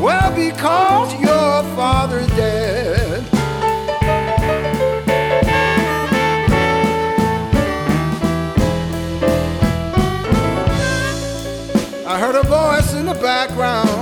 Well, because your father's dead. I heard a voice in the background.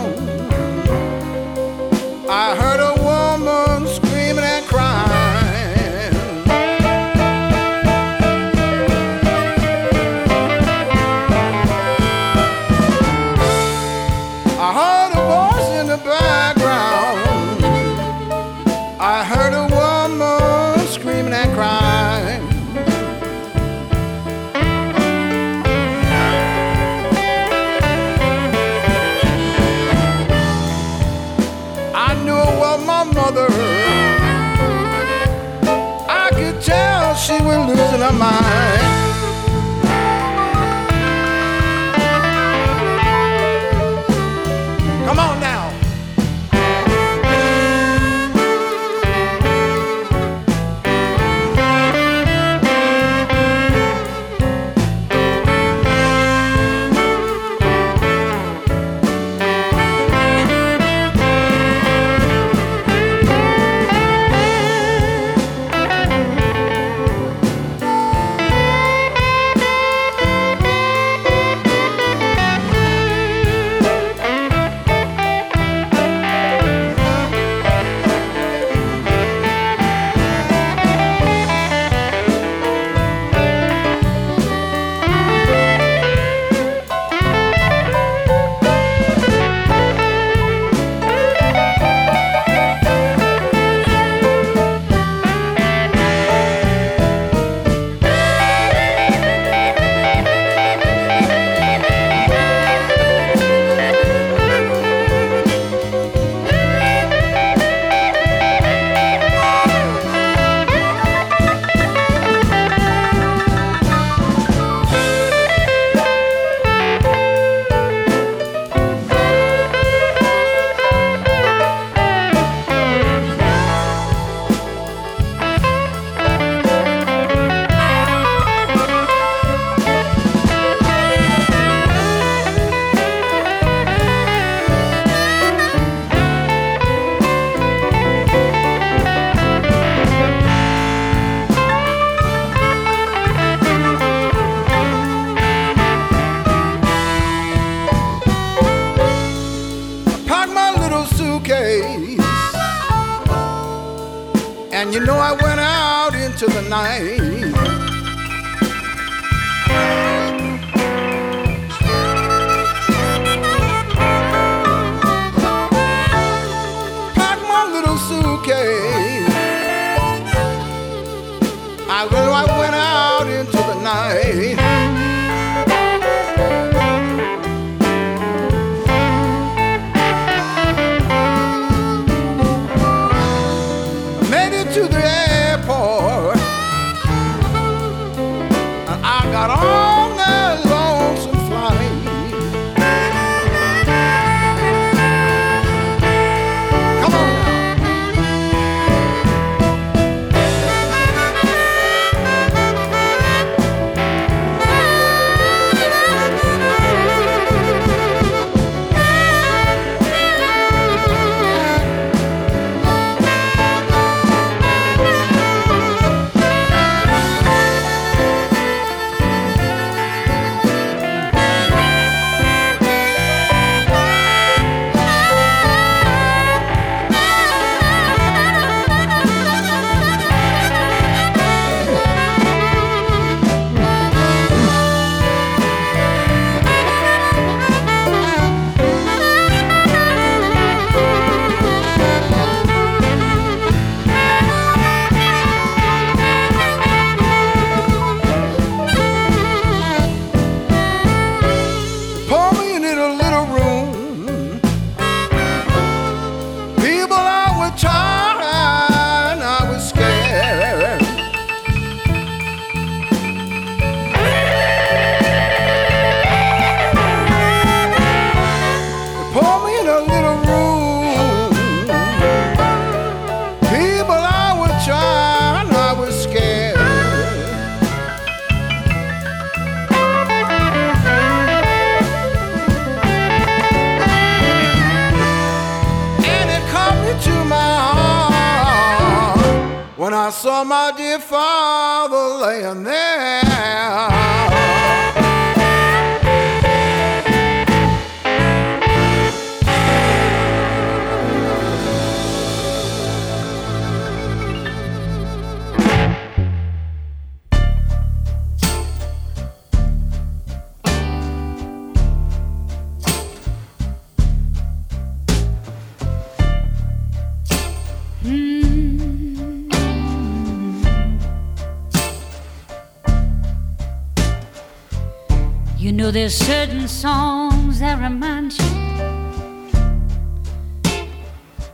Know there's certain songs that remind you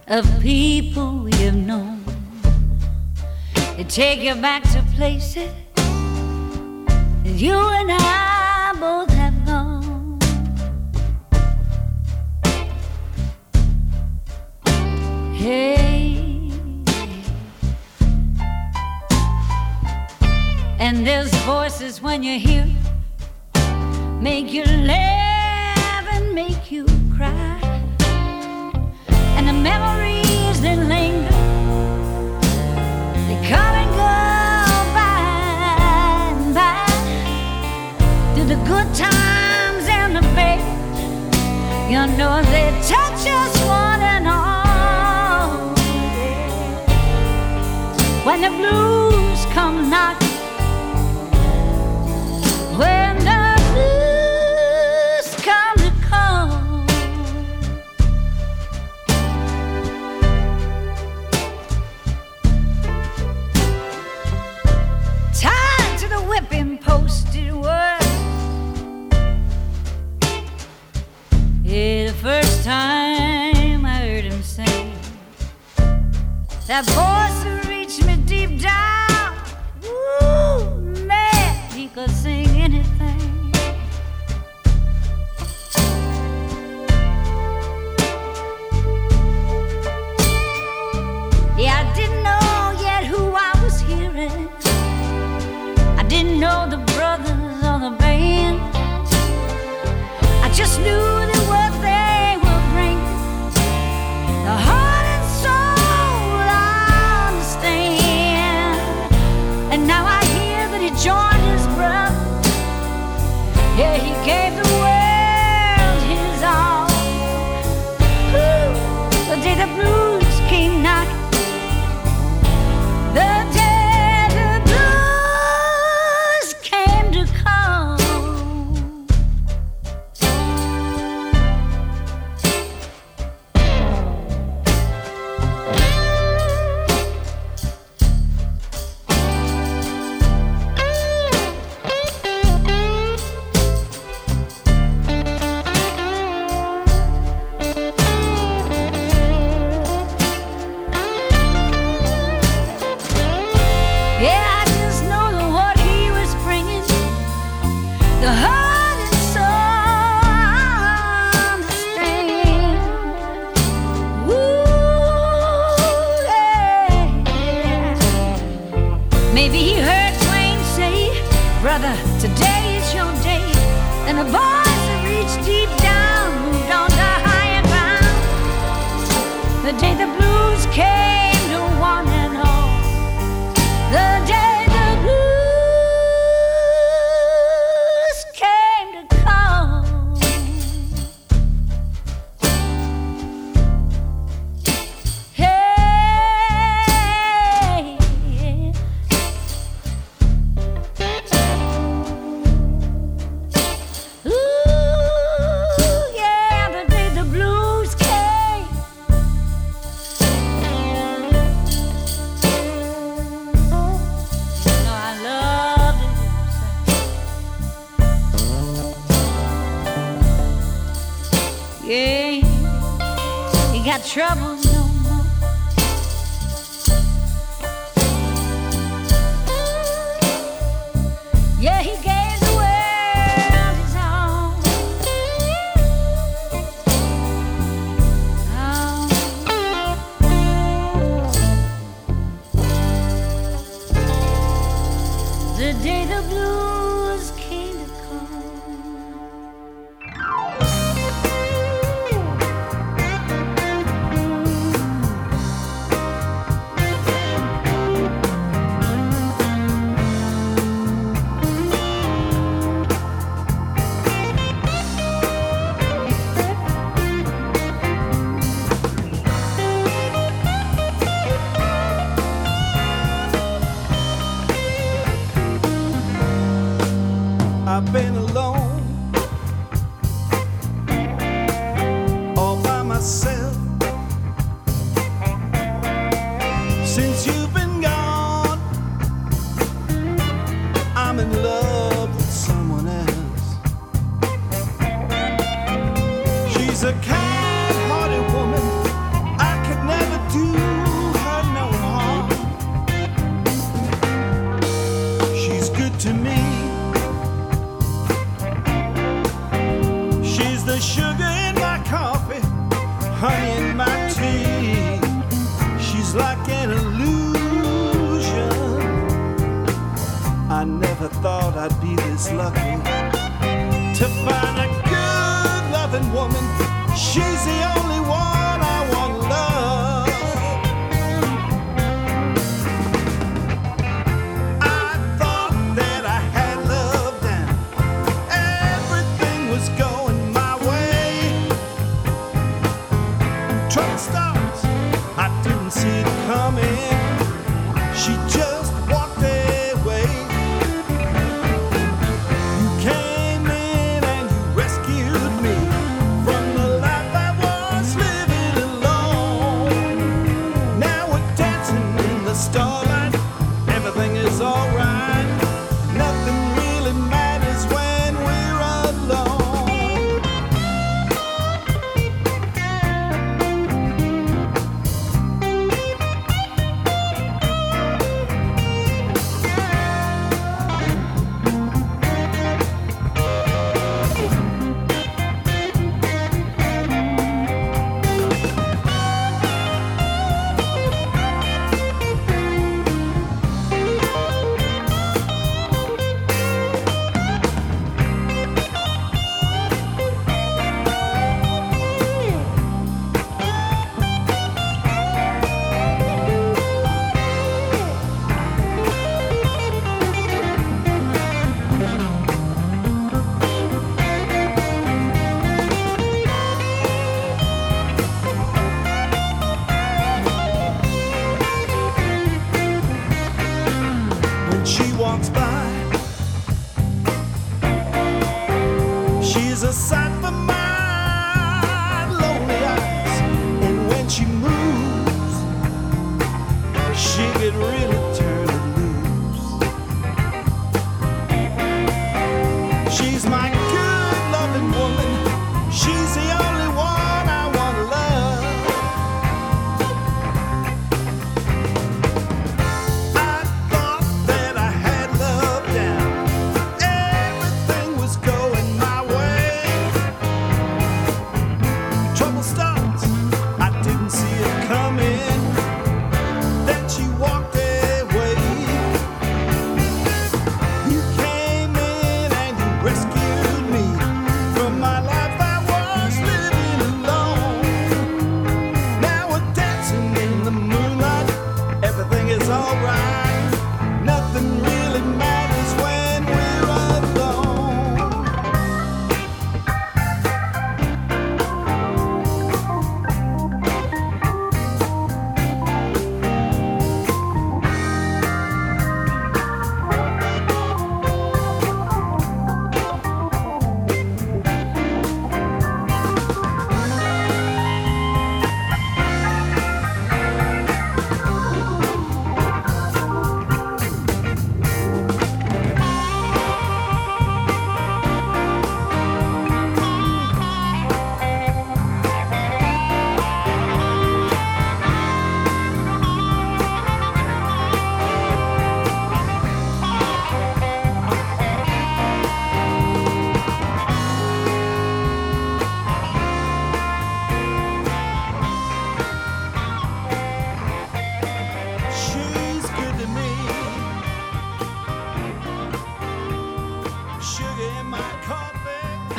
of people have known. They take you back to places you and I both have gone. Hey, and there's voices when you hear make you laugh and make you cry. And the memories that linger, they come and go by and by. Through the good times and the bad, you know they touch us one and all. When the blues come knocking. That voice trouble honey in my tea. She's like an illusion. I never thought I'd be this lucky to find a good loving woman. She's the only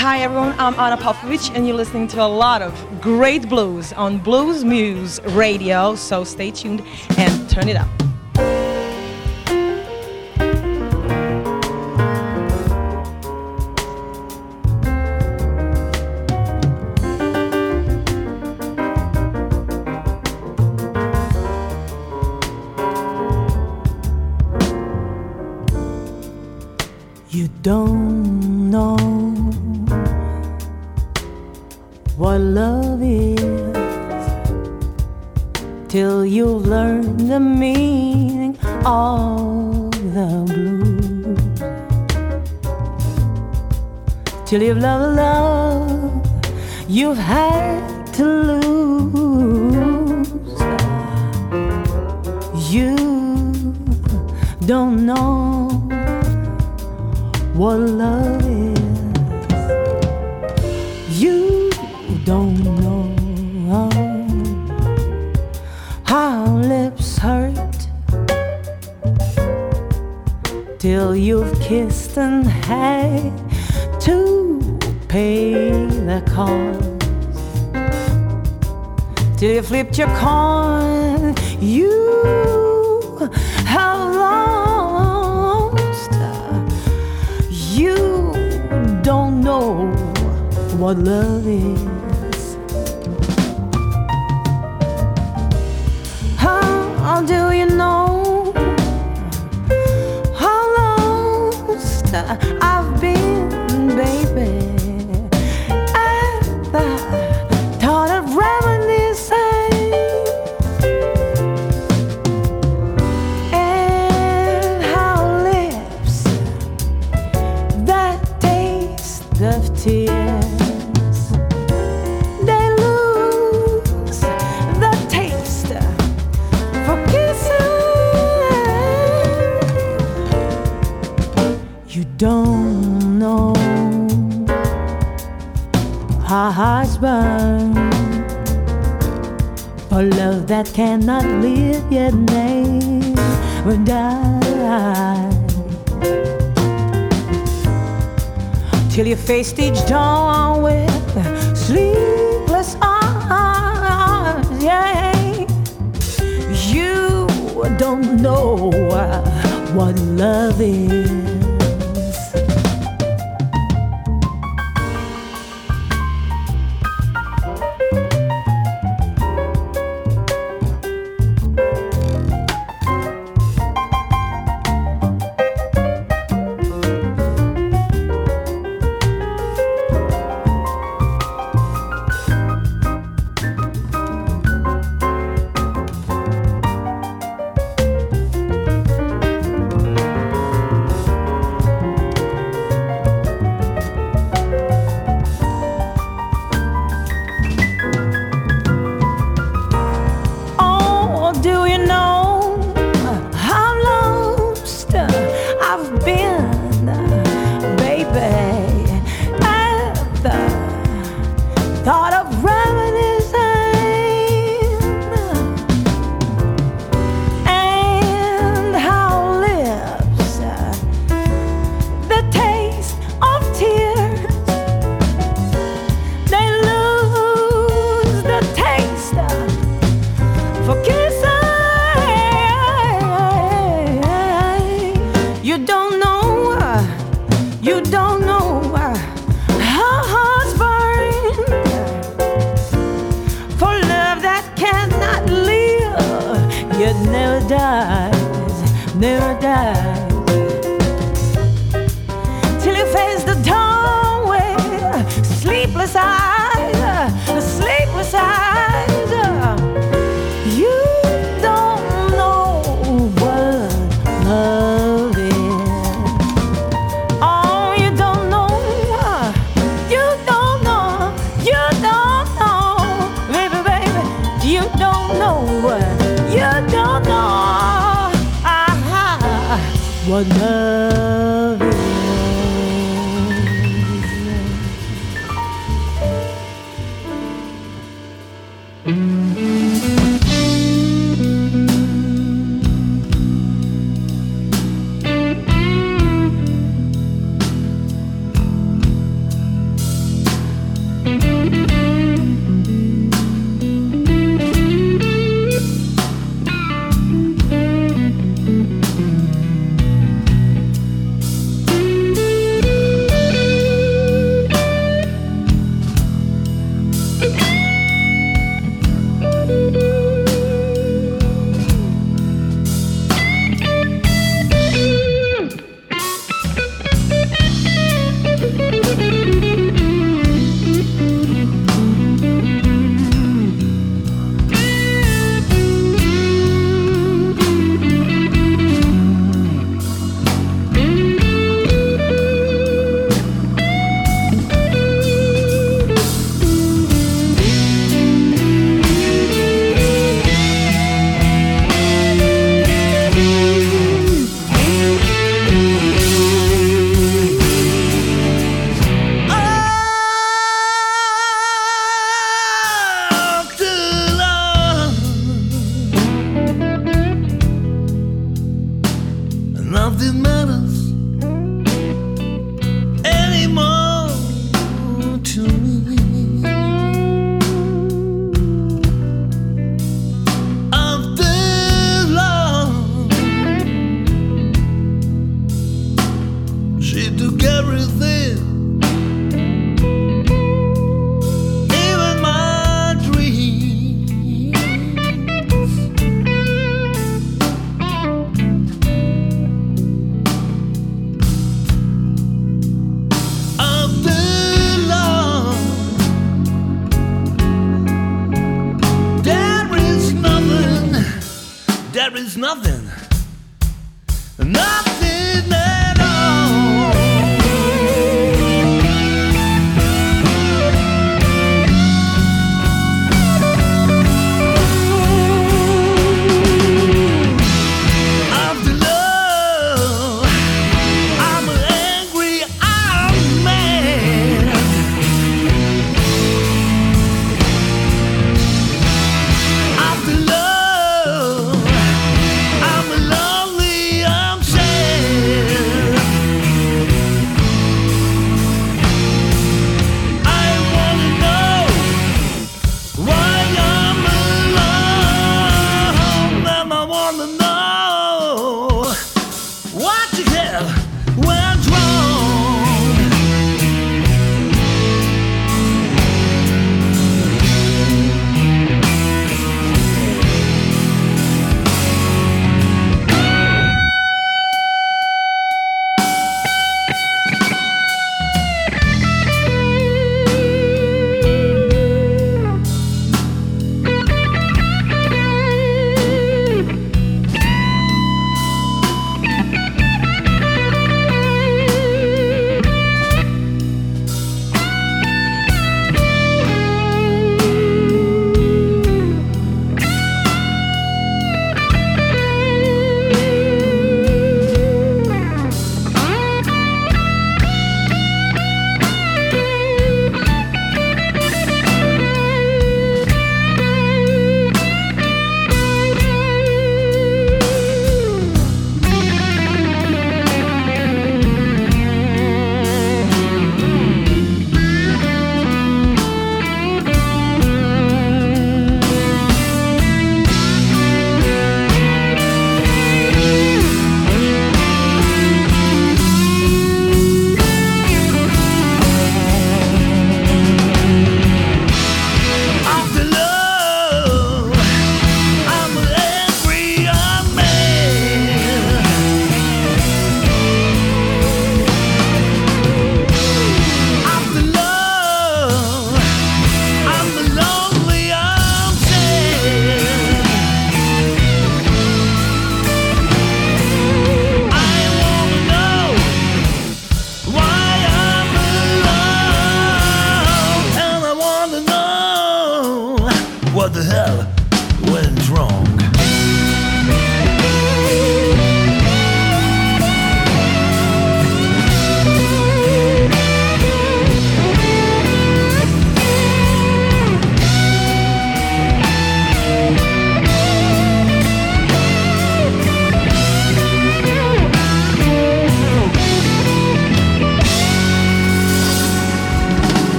Hi everyone, I'm Ana Popović and you're listening to a lot of great blues on Blues Moose Radio, so stay tuned and turn it up. You've had your coin,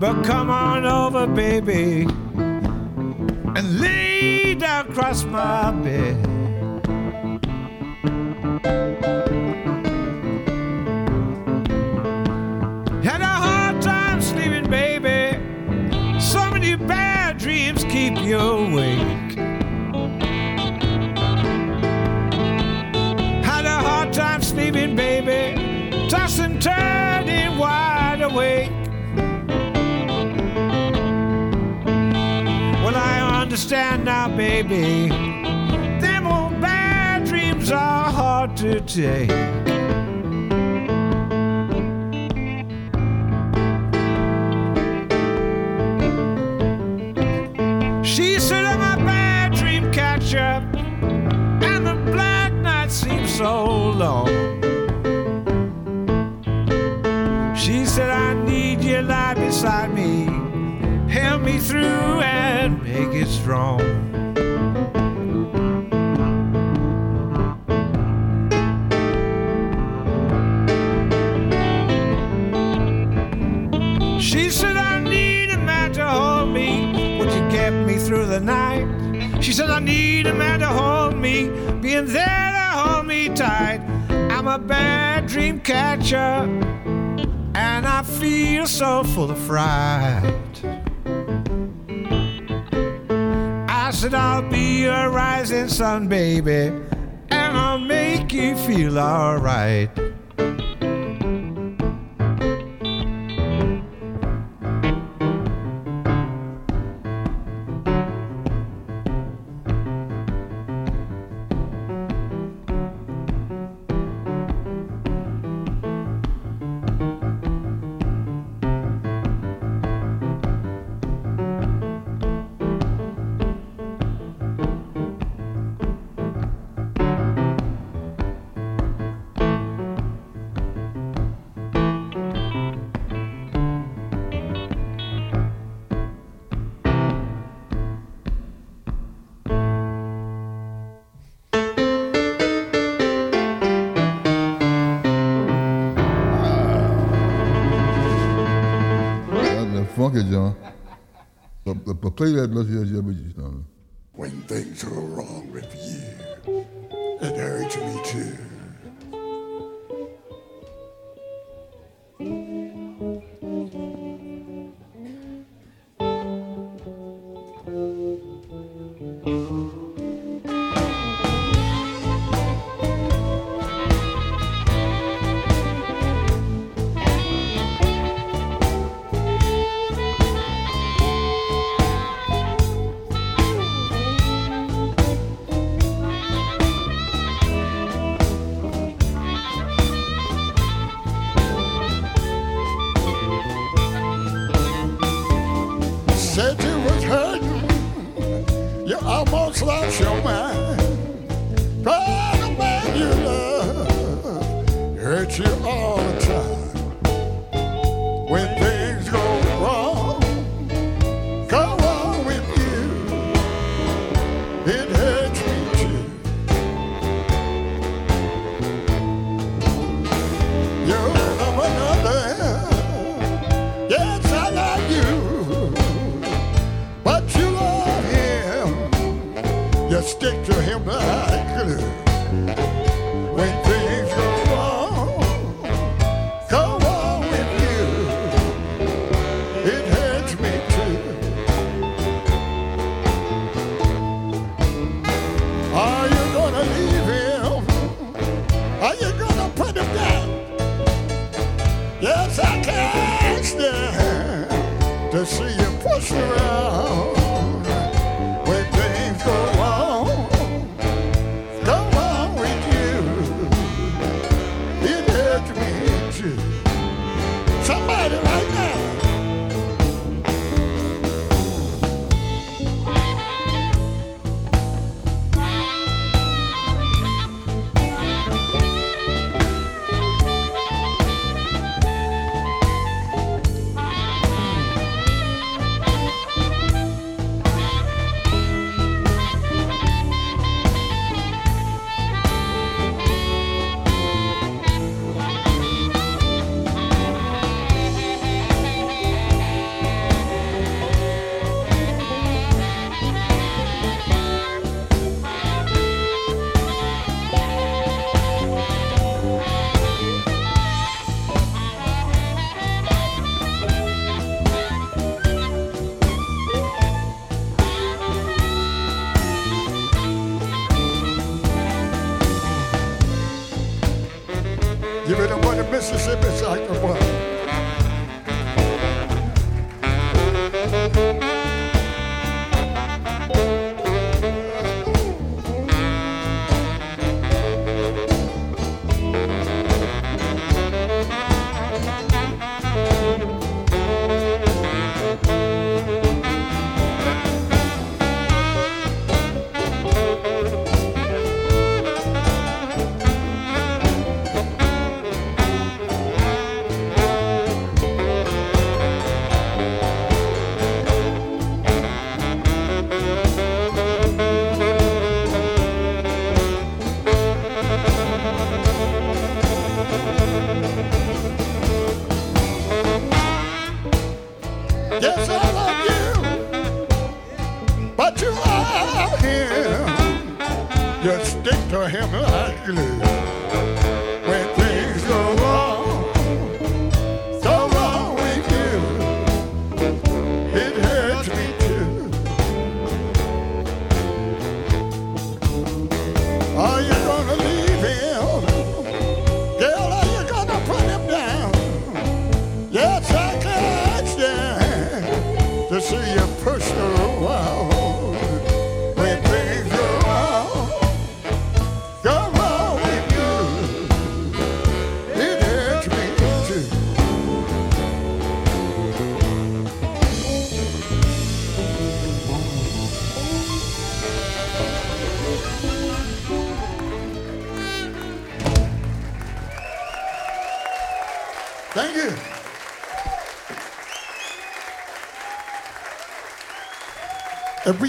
But come on over, baby, and lay down across my bed. Had a hard time sleeping, baby. So many bad dreams keep you awake. understand now, baby. Them old bad dreams are hard to take. She said, I need a man to hold me. Would you get me through the night? She said, I need a man to hold me. Being there to hold me tight. I'm a bad dream catcher. And I feel so full of fright. said, I'll be your rising sun, baby, and I'll make you feel alright. mogę, dzio. To, to tyle remember.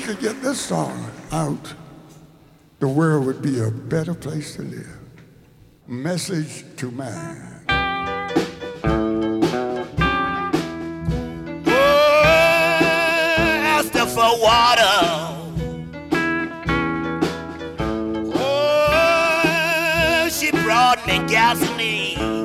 could get this song out, the world would be a better place to live. Message to man. Oh, for water. Oh, she brought me gasoline.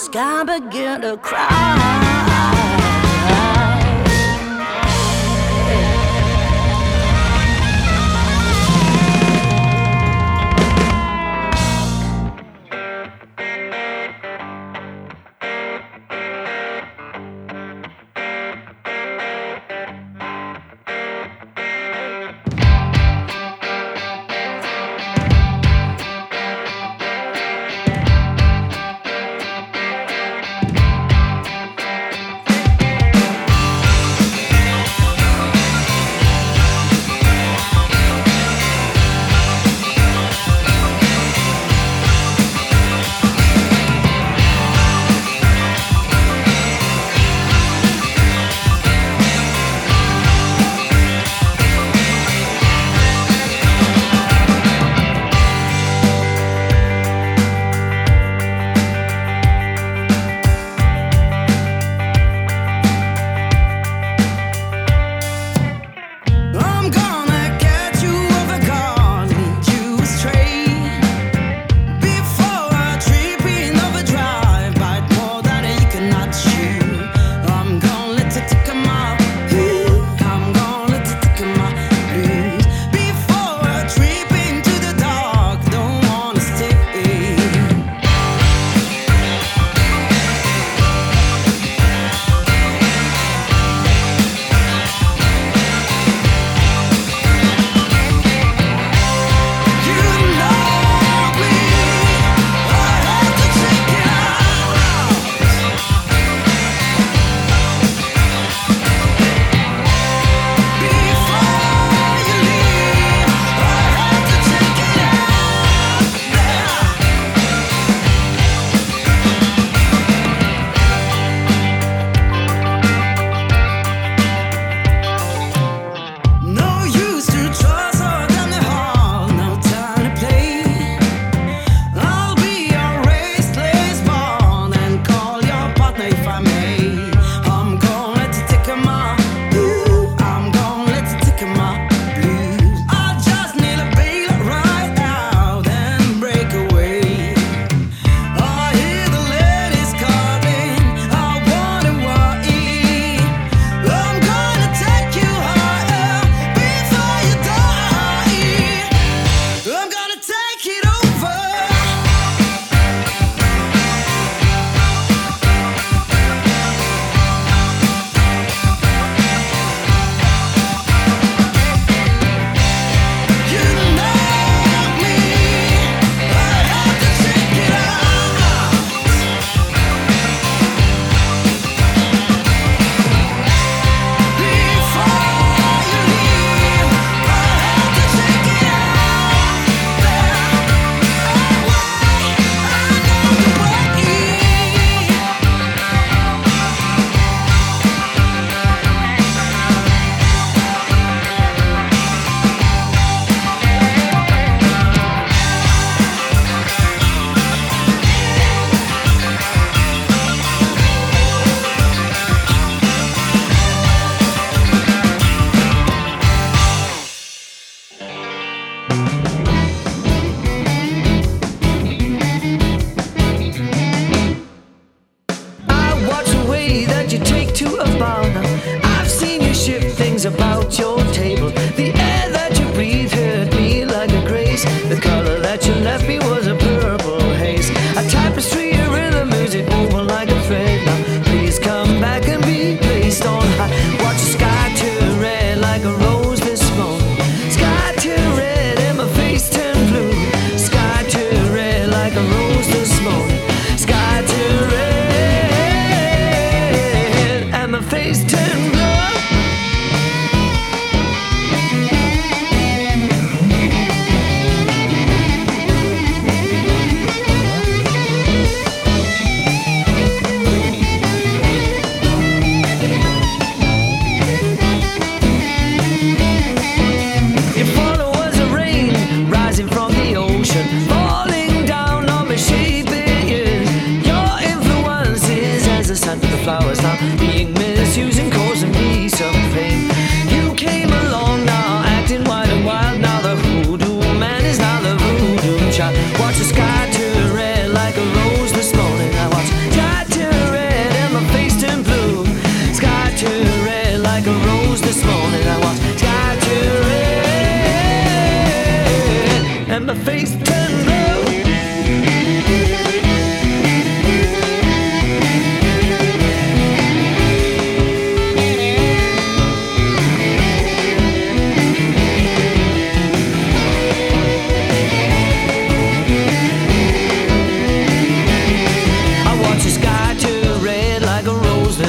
Sky begin to cry.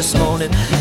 this morning.